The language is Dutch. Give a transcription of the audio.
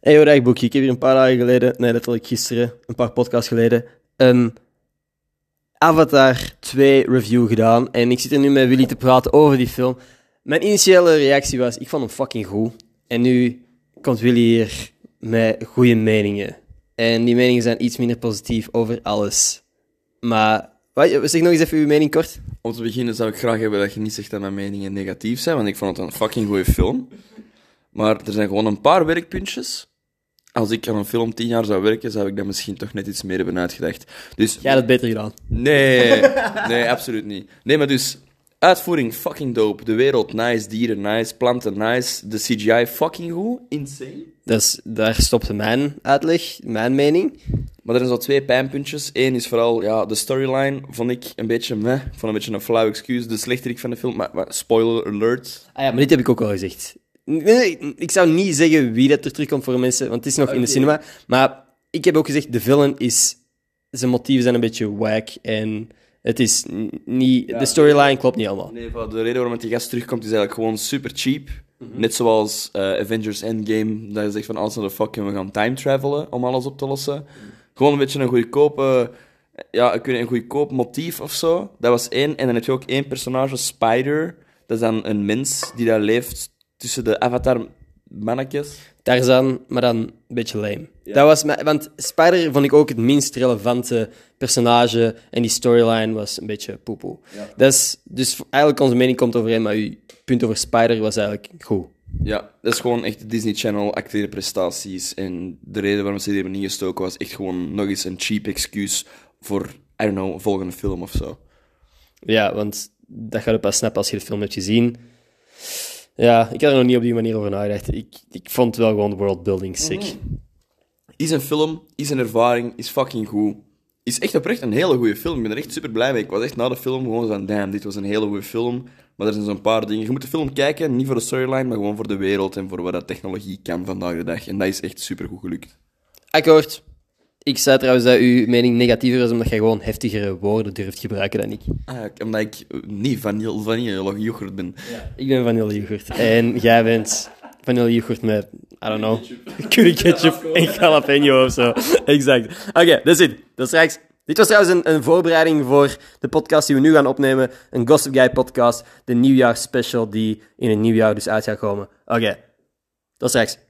Hey, hoor, boekje. Ik heb hier een paar dagen geleden, nee, letterlijk gisteren, een paar podcasts geleden, een Avatar 2 review gedaan. En ik zit er nu met Willy te praten over die film. Mijn initiële reactie was, ik vond hem fucking goed. En nu komt Willy hier met goede meningen. En die meningen zijn iets minder positief over alles. Maar, wat, zeg nog eens even uw mening kort. Om te beginnen zou ik graag hebben dat je niet zegt dat mijn meningen negatief zijn, want ik vond het een fucking goede film. Maar er zijn gewoon een paar werkpuntjes. Als ik aan een film tien jaar zou werken, zou ik dat misschien toch net iets meer hebben uitgedacht. Dus... Jij had het beter gedaan. Nee, nee, absoluut niet. Nee, maar dus, uitvoering fucking dope. De wereld nice, dieren nice, planten nice. De CGI fucking goed, insane. Dus daar stopte mijn uitleg, mijn mening. Maar er zijn zo twee pijnpuntjes. Eén is vooral, ja, de storyline vond ik een beetje meh. Ik vond een beetje een flauw excuus. De slechterik van de film, maar, maar spoiler alert. Ah ja, maar dit heb ik ook al gezegd. Nee, ik zou niet zeggen wie dat er terugkomt voor mensen, want het is nog in de cinema. Maar ik heb ook gezegd, de villain is... Zijn motieven zijn een beetje wack en het is niet... de storyline klopt niet allemaal. Nee, de reden waarom die gast terugkomt is eigenlijk gewoon super cheap. Net zoals uh, Avengers Endgame, dat je zegt van alles naar de fuck en we gaan time travelen om alles op te lossen. Gewoon een beetje een goedkope... Ja, een goedkoop motief of zo. Dat was één. En dan heb je ook één personage, Spider. Dat is dan een mens die daar leeft tussen de avatar-mannetjes. Tarzan, maar dan een beetje lame. Dat was, want Spider vond ik ook het minst relevante personage en die storyline was een beetje poepoe. Ja. Dus, dus eigenlijk onze mening komt overeen, maar uw punt over Spider was eigenlijk goed. Ja, dat is gewoon echt Disney Channel acteerprestaties en de reden waarom ze die hebben ingestoken was echt gewoon nog eens een cheap excuus voor, I don't know, een volgende film of zo. Ja, want dat gaat je pas snappen als je de film hebt gezien. Ja, ik had er nog niet op die manier over nagedacht. Ik, ik vond wel gewoon worldbuilding sick. Mm Is een film, is een ervaring, is fucking goed. Is echt oprecht een hele goede film. Ik ben er echt super blij mee. Ik was echt na de film gewoon van, damn, dit was een hele goede film. Maar er zijn zo'n paar dingen. Je moet de film kijken, niet voor de storyline, maar gewoon voor de wereld en voor wat dat technologie kan vandaag de dag. En dat is echt super goed gelukt. Akkoord. Ik zei trouwens dat uw mening negatiever is omdat jij gewoon heftigere woorden durft gebruiken dan ik. Ah, omdat ik niet vanille, vanille yoghurt ben. Ja, ik ben vanille yoghurt. En jij bent vanille yoghurt met, I don't know, curry ketchup en jalapeno of zo. exact. Oké, okay, that's it. Dat straks. Dit was trouwens een, een, voorbereiding voor de podcast die we nu gaan opnemen. Een Gossip Guy podcast. De nieuwjaarsspecial die in een nieuwjaar dus uit gaat komen. Oké, okay. tot straks.